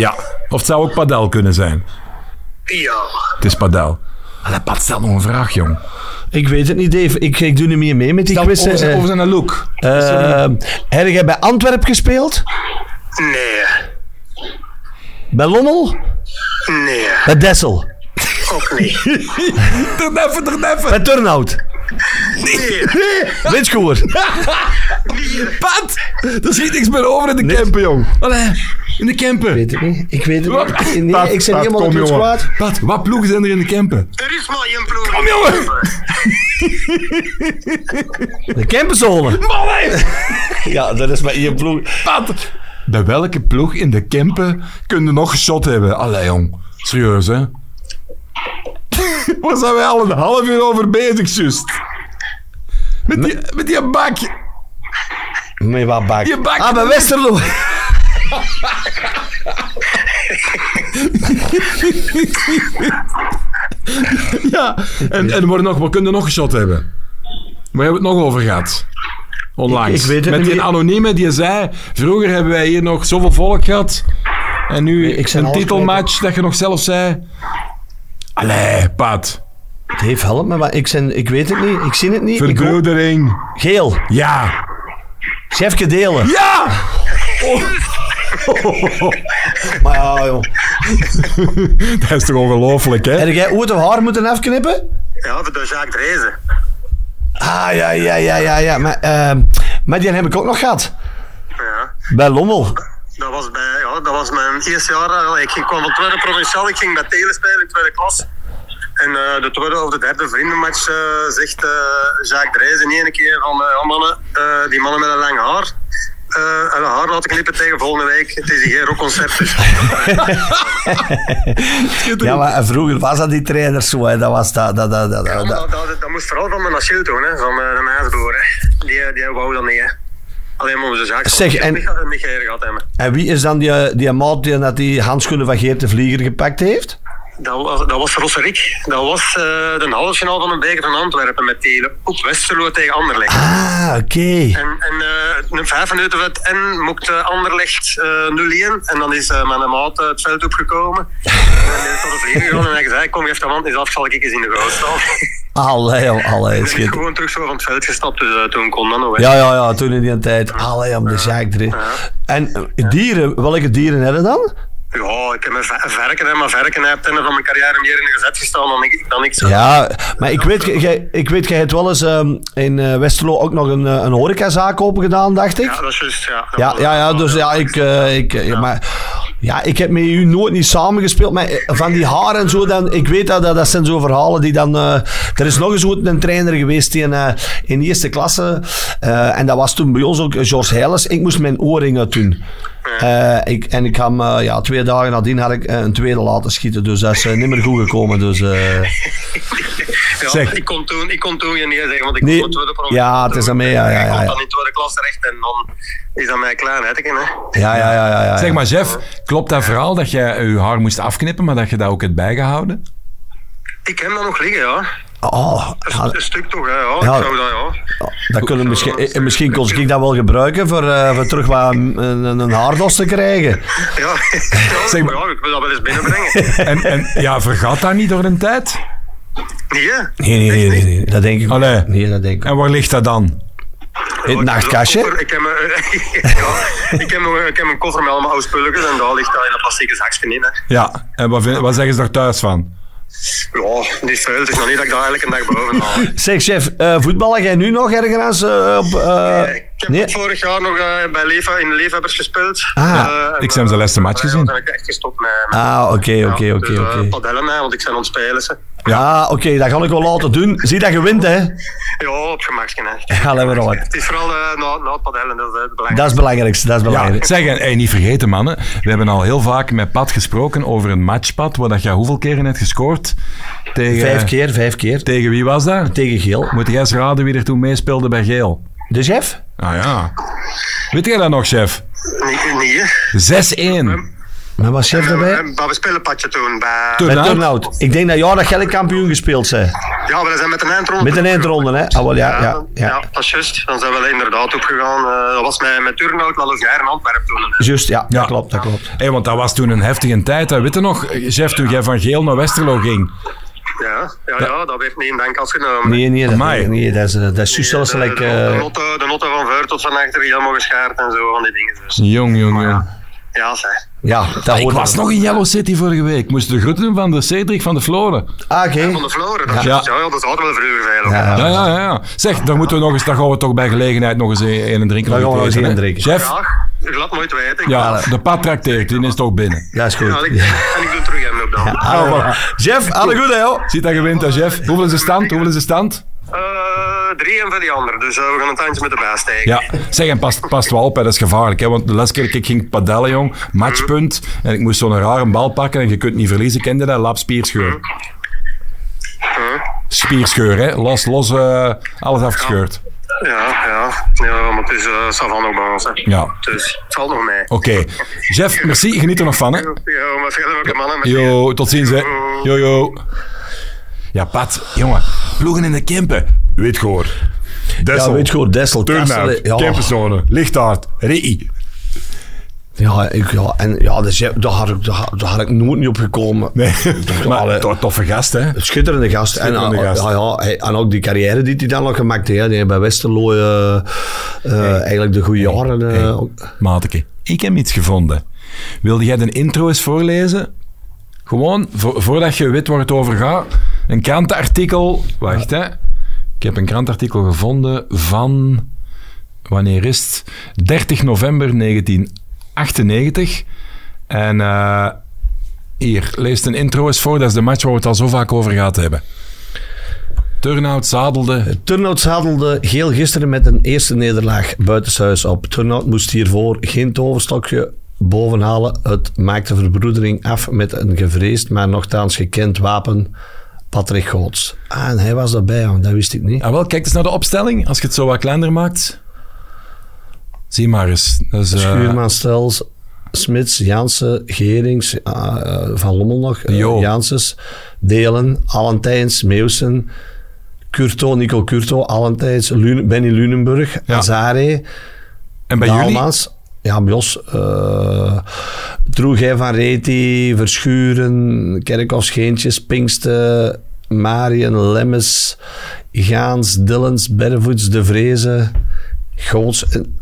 Ja. Of het zou ook padel kunnen zijn. Ja. Het is padel. Allee, Pat, stel nog een vraag, jong. Ik weet het niet, Dave. Ik, ik doe niet meer mee met die Stel quizzen. over, zijn, Eh, over zijn look. eh, heb jij bij Antwerp gespeeld? Nee. Bij Lommel? Nee. Bij Dessel? Ook niet. Neffen, er neffen. Bij Turnhout? Nee. Witschoer? Pat, er schiet niks meer over in de Kempen, jong. Allee, in de Kempen. weet het niet. Ik weet het Wat? niet. Nee, Pat, ik Pat, helemaal op het kwaad. Pat, wat ploegen zijn er in de Kempen? Er is maar één ploeg. Kom, jongen. De Kempenzolen. Ja, dat is maar één ploeg. Pat, bij welke ploeg in de Kempen kunnen nog geschot hebben? Allee, jong. Serieus, hè? Waar zijn wij al een half uur over bezig, juist? Met die, met die bak. Met wat bak? Je bak. Ah, bij Westerlo. Ja, en, en we, nog, we kunnen nog geschot hebben. Waar hebben we het nog over gehad? Onlangs. Ik- ik weet het Met die anonieme die zei... Vroeger hebben wij hier nog zoveel volk gehad. En nu ik een titelmatch dat je nog zelf zei. Allee, Pat. Dave, help me. Maar ik, ben, ik weet het niet. Ik zie het niet. Verbroedering. Geel. Ja. Chefke delen. Ja! Maar ja, joh. Dat is toch ongelooflijk, hè? Heb jij ooit een haar moeten afknippen? Ja, voor de Jacques Drezen. Ah, ja, ja, ja, ja. ja. Maar, ehm, maar die heb ik ook nog gehad. Ja. Bij Lommel. Dat was, bij, ja, dat was mijn eerste jaar. eh, Ik ging- kwam van tweede provinciaal, ik ging bij Telen spelen in tweede klas. En eh, de tweede of de derde vriendenmatch eh, zegt eh, Jacques Drees in één keer van eh, ja, mannen, eh, die mannen met een lang haar. Eh en een haar laten knippen tegen volgende week. Het is hier geen rockconcert. Dus. Ja, maar vroeger was dat die trainer zo. Hè. Dat was dat. dat, dat, dat, Ja, dat. dat, dat, moest vooral van mijn Achille doen, hè, van mijn, mijn. Hè. Die, die wou dat niet. Hè. Alleen maar onze zaak. Zeg, en- Niet, niet geëerd gehad hebben. En wie is dan die, die maat die dat die handschoenen van Geert de Vlieger gepakt heeft? Dat was, dat was Rosserik. Dat was eh, de halve finale van een beker van Antwerpen met Telen op Westerlo tegen Anderlecht. Ah, oké. En, en eh, een vijf minuten vet en mocht uh, Anderlecht eh 0-1. En dan is eh mijn maat eh, het veld opgekomen. en dan is tot de vlieger gegaan en hij zei, kom, geef de hand eens af, zal ik eens in de goal staan. Allee, joh, allee, en dan is schitterend. gewoon terug zo van het veld gestapt, dus eh, toen kon dat nog. hè. Ja, ja, ja, toen in die tijd. Allee, om de zaak erin. En eh, dieren, welke dieren hebben dan? Ja, ik heb mijn ver- verken, hè, maar verken heb het einde van mijn carrière meer in de gezet gestaan dan ik, dan ik zo. Ja, maar ik weet, jij, ik weet, jij hebt wel eens ehm, in eh, Westerlo ook nog een, eh, een horecazaak open gedaan, dacht ik. Ja, dat is juist, ja. Ja, ja, ja, dus ja, ik, eh, ik, eh, maar, ja, ik heb met u nooit niet samengespeeld, maar eh, van die haren en zo, dan, ik weet dat, dat, zijn zo verhalen die dan, eh, er is nog eens ooit een trainer geweest die in, eh, in eerste klasse, en dat was toen bij ons ook George Heiles, ik moest mijn oorringen doen. Ik, en ik had ja, twee dagen nadien had ik een tweede laten schieten, dus dat is niet meer goed gekomen, dus... Ja, Zeg. Ik, kon toen, ik kon toen je niet zeggen, want ik Nee. kon tweede. Ja, het is aan mij, ja, ja, ja, dan in tweede klas terecht en dan is dat mijn klein hetken, hè. ja, ja, ja, ja, ja. Zeg maar, Jeff, klopt dat verhaal dat jij je haar moest afknippen, maar dat je dat ook hebt bijgehouden? Ik heb dat nog liggen, ja. Oh, ja, Een stuk toch, hè. Ja, Ja. ik zou dat, ja. Dat kunnen misschien, misschien kon ik dat wel gebruiken voor, eh, voor terug wat een, een, een haardos te krijgen. Ja, ja, Zeg maar- ja, ik wil dat wel eens binnenbrengen. En, en ja, vergaat dat niet door een tijd? Nee? Nee, nee, nee, dat denk ik Allee. Nee, dat denk ik En waar ligt dat dan? In het Ja, nachtkastje? Ik heb een, ja, ik heb een, ik heb een koffer met allemaal oude spulletjes en daar ligt dat in een plastieke zakje in, hè. Ja, en wat, vind- wat zeggen ze daar thuis van? Ja, niet veel. Het is nog niet dat ik daar elke dag boven haal. Zeg chef, eh voetballen jij nu nog ergens? eh, op, eh, ik heb nee? vorig jaar nog eh, bij Leva, in de Leefhebbers gespeeld. Ah, Eh, en, ik heb zijn eh, laatste match gezien. Dan heb ik echt gestopt met... met Ah, oké, oké, oké, dus, oké. padellen, hè, want ik ben aan het spelen. Ze. Ja, oké, dat ga ik wel laten doen. Zie dat je wint, hè? Ja, op gemaksken. Hè. Ja, let maar op. Het is vooral eh, na, na het padellen, dat is het belangrijkste. Dat is het belangrijkste, dat is Ja, zeg, en hey, niet vergeten mannen, we hebben al heel vaak met Pat gesproken over een matchpad, waar dat jij hoeveel keren hebt gescoord? Tegen, Vijf keer, vijf keer. Tegen wie was dat? Tegen Geel. Moet jij eens raden wie er toen meespeelde bij Geel? De chef? Ah ja. Weet jij dat nog, chef? Niet hè. 6-1. Maar was chef daarbij? Eh, Maar we spelen padje toen. Bij... Toen- Bij Turnout? Turnout. Ik denk dat jij dat jij kampioen gespeeld zijn. Ja, we zijn met een eindronde. Met een eindronde, hè? Ah, wel, ja, ja, ja, ja. dat is juist. Dan zijn we er inderdaad opgegaan. Eh dat was met, met Turnhout, Lallevière en Antwerpen toen. hè. Juist, ja, Ja. dat klopt, dat klopt. Hey, want dat was toen een heftige tijd. Hè. Weet je nog, chef, toen jij van Geel naar Westerlo ging? Ja, ja, ja, dat werd niet in dank afgenomen. Nee, nee, dat, Amai. nee, dat is, eh, dat is juist de, zoals de, like, de, eh, notte, de notte van voor tot van achter helemaal geschaard en zo van die dingen. Dus. Jong, jong, jong. Ja, zeg. Ja, dat Ik was er. nog in Yellow City vorige week. Ik moest de groeten doen van de Cedric van de Floren. Ah, oké. Van de Floren, dat, is Ja. ja. ja, dat zouden we vroeger veel. Ja. Ja, ja, ja. ja. Zeg, dan moeten we nog eens, dan gaan we toch bij gelegenheid nog eens een, een drinken. Dan gaan we nog eens een drinken. Chef, Ja, laat nooit weten. ja, de pad trakteert, die is toch binnen. Ja, is goed. Ja, ik, en ik doe terug hem op dan. Ah, Chef, alle goed, hè, joh? Ziet dat je wint, hè, chef? Hoeveel is de stand? Hoeveel is de stand? Eh, drie en voor die ander. Dus eh, we gaan een tandje met de baas steken. Ja, zeg, en past, past wel op, hè. dat is gevaarlijk. Hè? Want de laatste keer ik ging padellen, jong, matchpunt, en ik moest zo'n rare bal pakken en je kunt niet verliezen, kende dat? Lap spierscheur. Spierscheur, hè? Los, los, eh, alles afgescheurd. Ja, ja. ja maar het is uh, Savan ook bij ons. Hè. Ja. Dus het valt nog mee. Oké. Chef, merci, geniet er nog van, hè? Ja, maar verder ook mannen. Met tot ziens, hè. Yo, yo. Ja, Pat, jongen, ploegen in de Kempen. Weet. Dessel, Ja, weet je gewoon, Dessel, Turnhout, ja. Kempenzone, Lichtaard, Rii. Ja, ik, ja, en ja, dus, ja, daar, had ik, daar, daar had ik nooit niet op gekomen. Nee, maar allee. to- toffe gast, hè? Schitterende gast. Schitterende en, gast. Ja, ja, en ook die carrière die hij dan nog gemaakt heeft. Die bij Westerlo eh, eh, eigenlijk de goede jaren. eh, Hey, Mateke, ik heb iets gevonden. Wilde jij de intro eens voorlezen? Gewoon, vo- voordat je weet waar het over gaat. Een krantenartikel. Wacht, hè. Ik heb een krantenartikel gevonden van... Wanneer is het? 30 november 1998. En eh, hier, lees een intro eens voor. Dat is de match waar we het al zo vaak over gehad hebben. Turnout zadelde... Turnhout zadelde Geel gisteren met een eerste nederlaag buitenshuis op. Turnhout moest hiervoor geen toverstokje bovenhalen. Het maakte verbroedering af met een gevreesd, maar nogthans gekend wapen. Patrick Goots. Ah, en hij was daarbij, want dat wist ik niet. Ah, wel, kijk eens naar de opstelling. Als je het zo wat kleiner maakt. Zie maar eens. Dat is, eh, Schuurman, Stels, Smits, Jansen, Gerings, eh, Van Lommel nog, eh, Jo. Janssens, Delen, Allentijns, Meeuwsen, Curto, Nico Curto, Allentijns, Lune- Benny Lunenburg, Ja. Azare, en bij jullie? Ja, bij ons. Uh, Droegij van Reti, Verschuren, Kerkhoffs, Geentjes, Pinksten, Marien, Lemmes, Gaans, Dillens, Bervoets, De Vrezen, Goots. En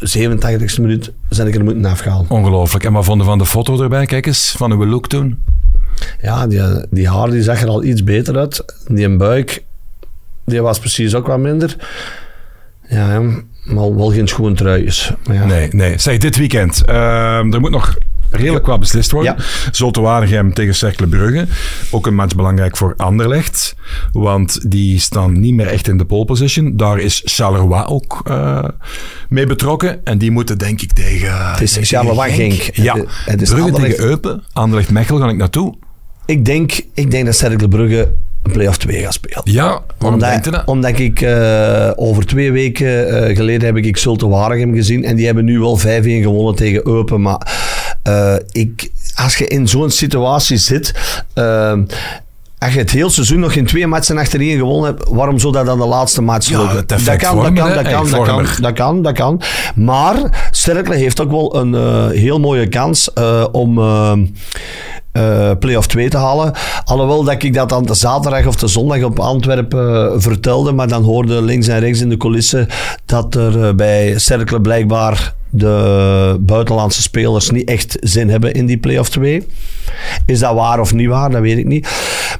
87e minuut zijn ik er moeten afgaan. Ongelooflijk. En wat vonden van de foto erbij? Kijk eens, van uw look toen. Ja, die, die haar die zag er al iets beter uit. Die buik, die was precies ook wat minder. Ja, maar wel geen schoen. Maar ja. Nee, nee. Zeg, dit weekend. ehm, er moet nog redelijk wat beslist worden. Ja. Zulte Waregem tegen Cercle Brugge. Ook een match belangrijk voor Anderlecht. Want die staan niet meer echt in de pole position. Daar is Charleroi ook eh, mee betrokken. En die moeten denk ik tegen... Het is Charleroi Genk. Ja. Het- het is Brugge Anderlecht- tegen Eupen. Anderlecht-Mechel ga ik naartoe. Ik denk, ik denk dat Cercle Brugge een play-off 2 gaat spelen. Ja, waarom denk je dat? omdat ik eh, over twee weken eh, geleden heb ik Zulte Waregem gezien en die hebben nu wel 5-1 gewonnen tegen Eupen. Maar eh, ik, als je in zo'n situatie zit, eh, als je het hele seizoen nog in twee matchen achterin gewonnen hebt, waarom zou dat dan de laatste match Ja, lukken? dat kan, dat kan, dat kan, dat kan, dat kan, dat kan. Maar Sterkle heeft ook wel een eh, heel mooie kans om eh, play-off 2 te halen. Alhoewel dat ik dat aan de zaterdag of de zondag op Antwerpen vertelde, maar dan hoorde links en rechts in de coulissen dat er bij Cercle blijkbaar de buitenlandse spelers niet echt zin hebben in die play-off 2. Is dat waar of niet waar? Dat weet ik niet.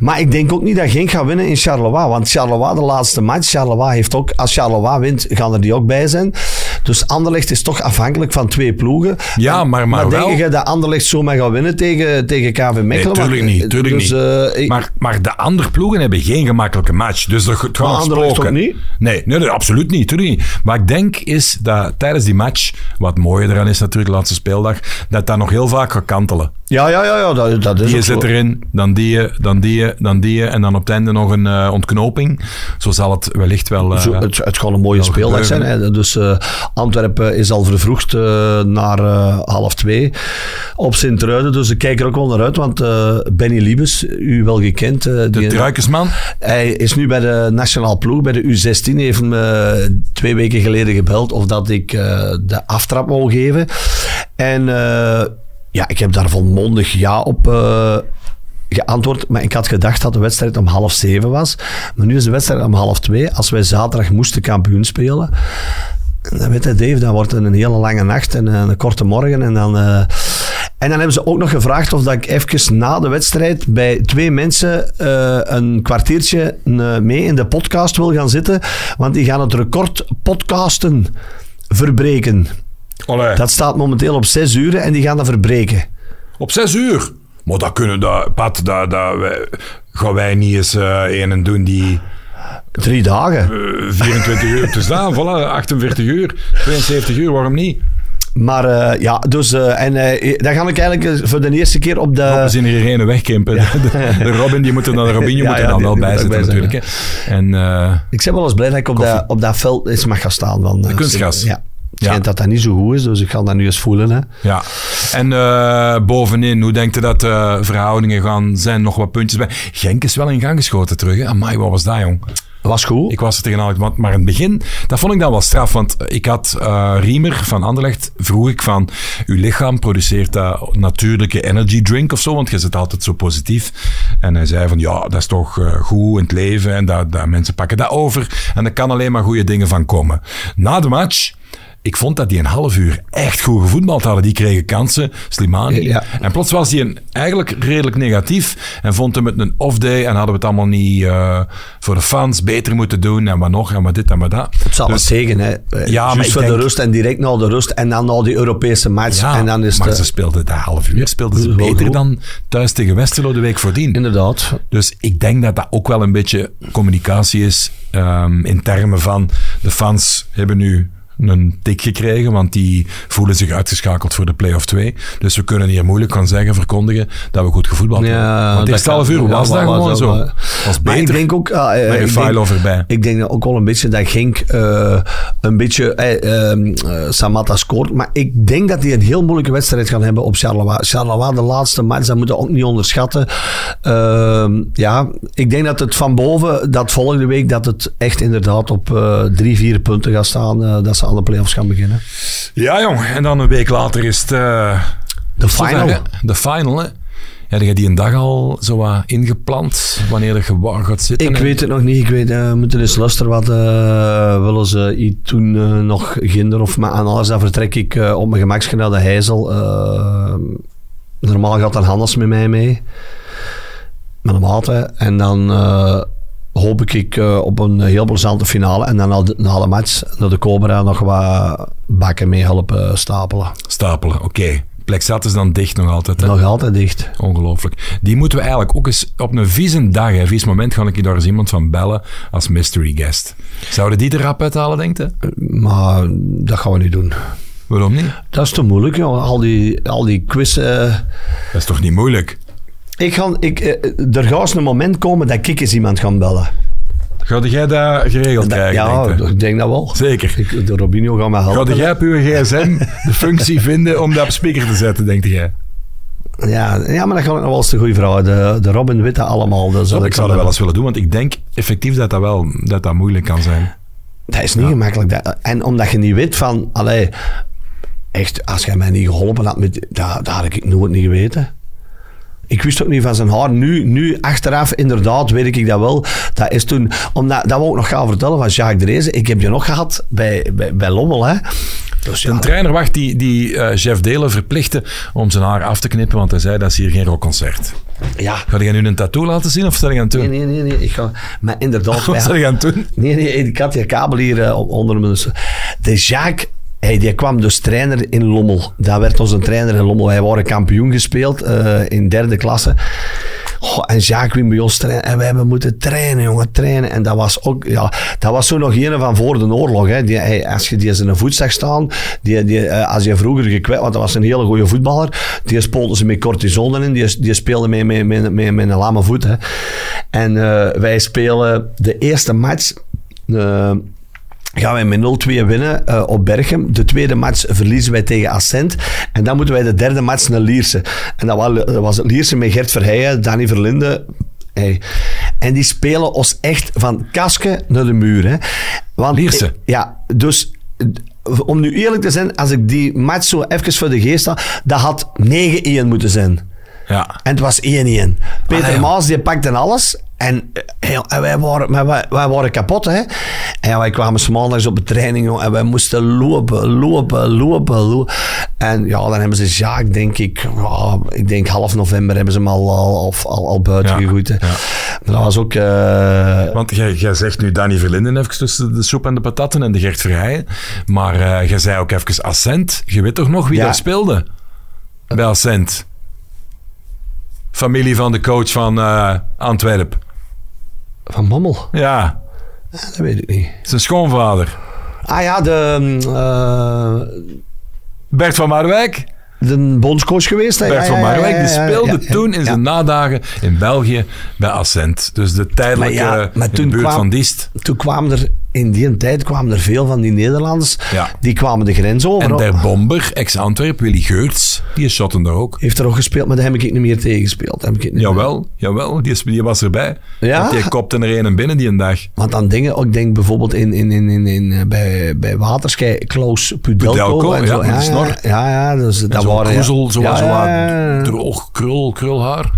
Maar ik denk ook niet dat Genk gaat winnen in Charleroi. Want Charleroi, de laatste match, Charleroi heeft ook, als Charleroi wint, gaan er die ook bij zijn. Dus Anderlecht is toch afhankelijk van twee ploegen. Ja, En- maar- maar denk wel- je dat Anderlecht zomaar gaat winnen tegen, tegen KV Mechelen? Nee, tuurlijk niet. Tuurlijk dus, niet. eh, ik- maar, maar de andere ploegen hebben geen gemakkelijke match. Dus gaat Anderlecht ook niet? Nee, nee, nee, absoluut niet. Tuurlijk niet. Maar ik denk is dat tijdens die match, wat mooier eraan is natuurlijk, de laatste speeldag, dat dat nog heel vaak gaat kantelen. ja, ja, ja, ja, dat, dat is Die zit zo. erin, dan die, dan die, dan die. En dan op het einde nog een eh, ontknoping. Zo zal het wellicht wel... eh, Zo, het, het gaat een mooie speeldag zijn. Hè. Dus eh, Antwerpen is al vervroegd eh, naar eh, half twee op Sint-Truiden. Dus ik kijk er ook wel naar uit. Want eh, Benny Liebes, u wel gekend. de Truikersman. hij is nu bij de nationaal ploeg, bij de U16. Hij heeft me twee weken geleden gebeld of dat ik de aftrap wou geven. En ja, ik heb daar volmondig ja op geantwoord. Maar ik had gedacht dat de wedstrijd om half zeven was. Maar nu is de wedstrijd om half twee. Als wij zaterdag moesten kampioen spelen... Dan weet je, Dave, dan wordt een hele lange nacht en een korte morgen. En dan, eh, en dan hebben ze ook nog gevraagd of dat ik even na de wedstrijd bij twee mensen eh, een kwartiertje eh, mee in de podcast wil gaan zitten. Want die gaan het record podcasten verbreken. Allee, Dat staat momenteel op zes uur en die gaan dat verbreken. Op zes uur. Maar dat kunnen, dat, Pat, dat, dat, wij, gaan wij niet eens eh een doen die Drie dagen. eh, 24 uur te staan. Voilà, 48 uur, 72 uur, waarom niet? Maar eh, ja, dus... eh, en eh, dan ga ik eigenlijk eh, voor de eerste keer op de... We zien hier wegkimpen. De, de Robin, die moet er dan, de Robinho Ja, moet er ja, dan die- wel die bij zitten natuurlijk. Hè. En eh, Ik ben wel eens blij dat ik op, dat, op dat veld eens mag gaan staan. Want, eh, kunstgras. Ja. Ja. dat dat niet zo goed is, dus ik ga dat nu eens voelen. Hè. ja. En eh, bovenin, hoe denkt u dat de verhoudingen gaan zijn? Nog wat puntjes bij. Genk is wel in gang geschoten terug. Hè? Amai, wat was dat, jong? Was goed. Ik was er tegen Alex, maar in het begin, dat vond ik dan wel straf. Want ik had eh, Riemer van Anderlecht, vroeg ik van, uw lichaam produceert dat natuurlijke energy drink of zo? Want je zit altijd zo positief. En hij zei van, ja, dat is toch eh, goed in het leven en dat, dat mensen pakken dat over. En er kan alleen maar goede dingen van komen. Na de match... Ik vond dat die een half uur echt goed gevoetbald hadden. Die kregen kansen, Slimani. Ja. En plots was hij een, eigenlijk redelijk negatief. En vond hem het een off-day. En hadden we het allemaal niet eh, voor de fans beter moeten doen. En wat nog, en wat dit en wat dat. Het zal Dus- wat zeggen. Hè. Eh, Ja, maar Juist ik voor de denk- rust en direct na de rust. En dan na die Europese match. Ja, en dan is maar het, ze speelden dat half uur speelden ze beter goed. dan thuis tegen Westerlo de week voordien. Inderdaad. Dus ik denk dat dat ook wel een beetje communicatie is ehm, in termen van de fans hebben nu een tik gekregen, want die voelen zich uitgeschakeld voor de play-off 2. Dus we kunnen hier moeilijk gaan zeggen, verkondigen dat we goed gevoetbald hebben. want het dat eerste half uur Ja, was dat gewoon zo. was Maar ik beter denk ook... ah, eh, ik denk-. Ik denk ook wel een beetje dat Genk eh, een beetje... eh, Samatta scoort. Maar ik denk dat die een heel moeilijke wedstrijd gaan hebben op Charleroi. Charleroi, de laatste match, dat moeten we ook niet onderschatten. Ehm, ja, ik denk dat het van boven, dat volgende week, dat het echt inderdaad op drie, vier punten gaat staan. dat ze aan de play-offs gaan beginnen. Ja, jong. En dan een week later is het... eh, De final. De final, hè. Heb je die een dag al zo wat ingepland? Wanneer je gaat zitten? Ik en- weet het nog niet. Ik weet, eh, we moeten eens luisteren wat eh, willen ze iets doen eh, nog ginder of maar aan alles. Dan vertrek ik op mijn gemakje naar de Heizel. Normaal gaat dan Hannes met mij mee. Met een maat. hè. En dan hoop ik, ik eh, op een heel plezante finale. En dan na de, na de match naar de Cobra nog wat bakken mee helpen stapelen. Stapelen, oké. Plexat is dan dicht nog altijd. Hè? Nog altijd dicht. Ongelooflijk. Die moeten we eigenlijk ook eens op een vieze dag, een vies moment, ga ik je daar eens iemand van bellen als mystery guest. Zouden die er rap uithalen, denkt u? Maar dat gaan we niet doen. Waarom niet? Dat is te moeilijk, joh. Al die, al die quiz... eh, Dat is toch niet moeilijk? Ik ga, ik, eh, er gaat eens een moment komen dat ik eens iemand ga bellen. Ga jij dat geregeld krijgen, ja, ik denk dat wel. Zeker. Ik, de Robinho gaat me Ga helpen. jij op uw gsm de functie vinden om dat op speaker te zetten, denkt jij? Ja, ja, maar dat gaat ook nog wel eens de goede vrouw. De, de Robin weet dat allemaal. Dat, zal ik zou dat wel eens willen doen, want ik denk effectief dat dat wel dat dat moeilijk kan zijn. Dat is niet gemakkelijk. Dat, en omdat je niet weet van... Allee, echt, als jij mij niet geholpen had, met, dat, dat had ik nooit niet geweten. Ik wist ook niet van zijn haar. Nu, nu achteraf, inderdaad, weet ik dat wel. Dat is toen... Omdat, dat we ook nog gaan vertellen van Jacques Drezen. Ik heb je nog gehad bij, bij, bij Lommel, hè. Dus Een trainer wacht die, die eh, Jeff Delen verplichtte om zijn haar af te knippen, want hij zei dat is hier geen rockconcert. ja. Ga je nu een tattoo laten zien of stel je aan doen? Nee, nee, nee, nee. Ik ga, maar inderdaad, Wat stel je aan doen? Nee, nee, ik had die kabel hier eh, onder me. De Jacques, hey, die kwam dus trainer in Lommel. Dat werd onze trainer in Lommel. Wij waren kampioen gespeeld eh, in derde klasse. Goh, en Jacques bij ons trainen. En wij hebben moeten trainen, jongen, trainen. En dat was ook, ja, dat was zo nog een van voor de oorlog. Hè. Die, als je die in een voet zag staan, die, die, eh, als je vroeger gekwet, want dat was een hele goede voetballer, die speelde ze met cortison in, die, die speelde met, met, met, met, een lame voet. Hè. En eh, wij spelen de eerste match. Gaan wij met 0-2 winnen eh, op Berchem. De tweede match verliezen wij tegen Ascent. En dan moeten wij de derde match naar Lierse. En dat was, het Lierse met Gert Verheijen, Danny Verlinde. Hey. En die spelen ons echt van kasken naar de muur. Hè. Want, Lierse? Ja, dus om nu eerlijk te zijn, als ik die match zo even voor de geest had, dat had 9-1 moeten zijn. Ja. En het was 1-1. Peter Ah. Maas die pakte alles. En, eh, en wij, waren, maar wij, wij waren kapot. Hè? En ja, wij kwamen 's maandags op de training. joh, en wij moesten lopen, lopen, lopen, lopen. En ja, dan hebben ze Jacques, denk ik. ja, ik denk half november hebben ze hem al, al, al, buiten Ja, gegooid. hè. ja. Dat was ook... eh, Want jij, jij zegt nu Danny Verlinden even tussen de soep en de patatten en de Gert Verheijen. Maar eh, jij zei ook even Ascent. Je weet toch nog wie Ja. daar speelde? Bij Ascent. Familie van de coach van eh Antwerp. van Mommel? Ja, Dat weet ik niet. zijn schoonvader. Ah ja, de, eh, Bert van Marwijk. de bondscoach geweest. Bert Ja, van Marwijk, ja, die speelde toen in zijn nadagen in België bij Ascent. Dus de tijdelijke Maar ja, maar in de toen buurt kwam- van Diest. Toen kwamen er, in die tijd kwamen er veel van die Nederlanders, Ja. die kwamen de grens over. En der bomber, ex-Antwerp, Willy Geurts, die shotten daar ook. Heeft er ook gespeeld, maar daar heb ik niet meer tegen gespeeld. Heb ik niet meer. Jawel, jawel, die, was erbij. Ja? Want die kopte er een en binnen die een dag. Want dan dingen, ook, ik denk bijvoorbeeld in, in, in, in, in, eh, bij, bij Waterschei, Klaus Pudelko. Pudelko, en ja, zo. de snor. Ja, ja, dus dat waren... kroezel, zo, ja, ja, ja, ja. droog, krul, krulhaar.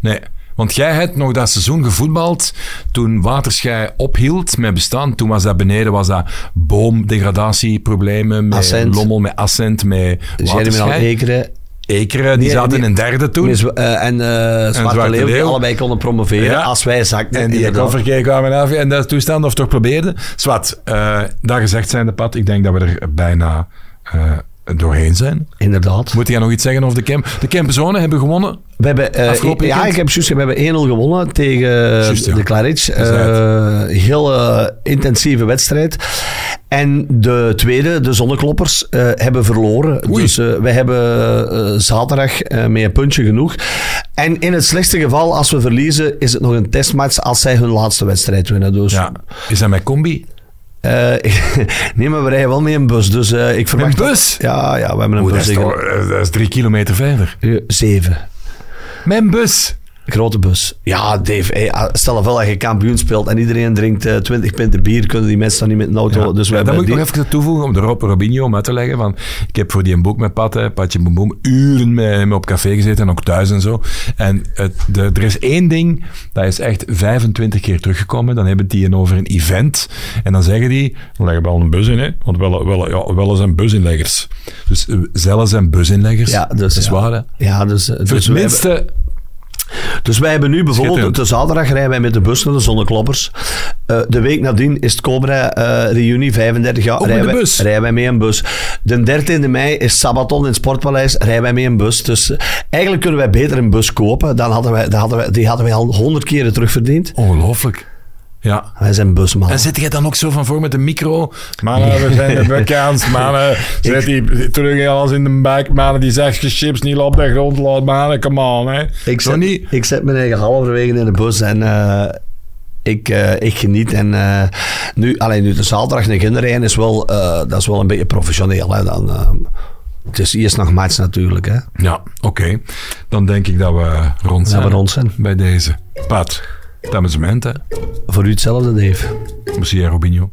Nee, want jij hebt nog dat seizoen gevoetbald toen Waterschei ophield met bestaan. Toen was dat beneden, was dat boomdegradatieproblemen, met Ascent. Lommel, met Ascent, met Germinal Waterschei. Ekeren. Ekeren, die Nee, zaten nee. in een derde toen. Mis- eh, en eh Zwarte Zwarte Leeuw, die allebei konden promoveren Ja. als wij zakten. En die kofferkee kwamen af en dat toestand of toch probeerde. Zwat, eh dat gezegd zijnde, Pat, ik denk dat we er bijna eh, doorheen zijn. Inderdaad. Moet jij nog iets zeggen over de camp? De Campzone hebben gewonnen. We hebben, eh, ja, ik heb juist, we hebben 1-0 gewonnen tegen ja. de Claridge. Eh heel eh, intensieve wedstrijd. En de tweede, de Zonnekloppers, eh, hebben verloren. Oei. Dus eh, wij hebben eh, zaterdag eh, met een puntje genoeg. En in het slechtste geval, als we verliezen, is het nog een testmatch als zij hun laatste wedstrijd winnen. Dus, Ja. Is dat met combi? Eh, nee, maar we rijden wel met een bus. Dus eh, ik verwacht... Een dat- bus? Ja, ja, we hebben een Oeh, dat, bus. is toch, eh, dat is drie kilometer verder. Zeven. Mijn bus. Grote bus. Ja, Dave, hey, stel wel dat je kampioen speelt en iedereen drinkt eh, 20 pinten bier, kunnen die mensen dan niet met een auto. Ja. Dus Ja, dat moet ik nog even toevoegen om de Rob Robinho om uit te leggen. Van, ik heb voor die een boek met Pat, hè, Patje Boem, uren met, met op café gezeten en ook thuis en zo. En het, de, er is één ding, dat is echt 25 keer teruggekomen. Dan hebben die een over een event. En dan zeggen die, we leggen wel een bus in, hè. Want wel, wel, ja, wel zijn businleggers. Dus eh, zelfs zijn businleggers. Ja, dus, dat is ja. waar, hè. Ja, dus, eh, Voor dus, het wij minste... hebben, dus wij hebben nu bijvoorbeeld, de zaterdag rijden wij met de bus naar de Zonnekloppers. Eh, de week nadien is het Cobra eh reunie, 35 jaar. Ook rijden de wij-? Rijden wij mee een bus. De 13e mei is Sabaton in het Sportpaleis, rijden wij mee een bus. Dus eh, eigenlijk kunnen wij beter een bus kopen. Dan hadden wij, dan hadden wij, die hadden wij al 100 keren terugverdiend. Ongelooflijk. Ja. Wij zijn busman. En zit jij dan ook zo van voor met een micro? Mannen, we zijn de bekend. Mannen, zet die terug alles in de bek. Mannen, die zegt chips niet op de grond laat. Mannen, come on. Hè. Ik zet, niet? ik zet mijn eigen halverwege in de bus en eh, ik, eh, ik geniet. En eh, nu, alleen nu de zaterdag naar rijden is wel, eh, dat is wel een beetje professioneel. Hè? Dan, het is eerst nog match natuurlijk. Hè? Ja, oké. Dan denk ik dat we rond zijn. we rond zijn. Bij deze. Pat, Dames en heren. Voor u hetzelfde, Dave. Merci, Robinho.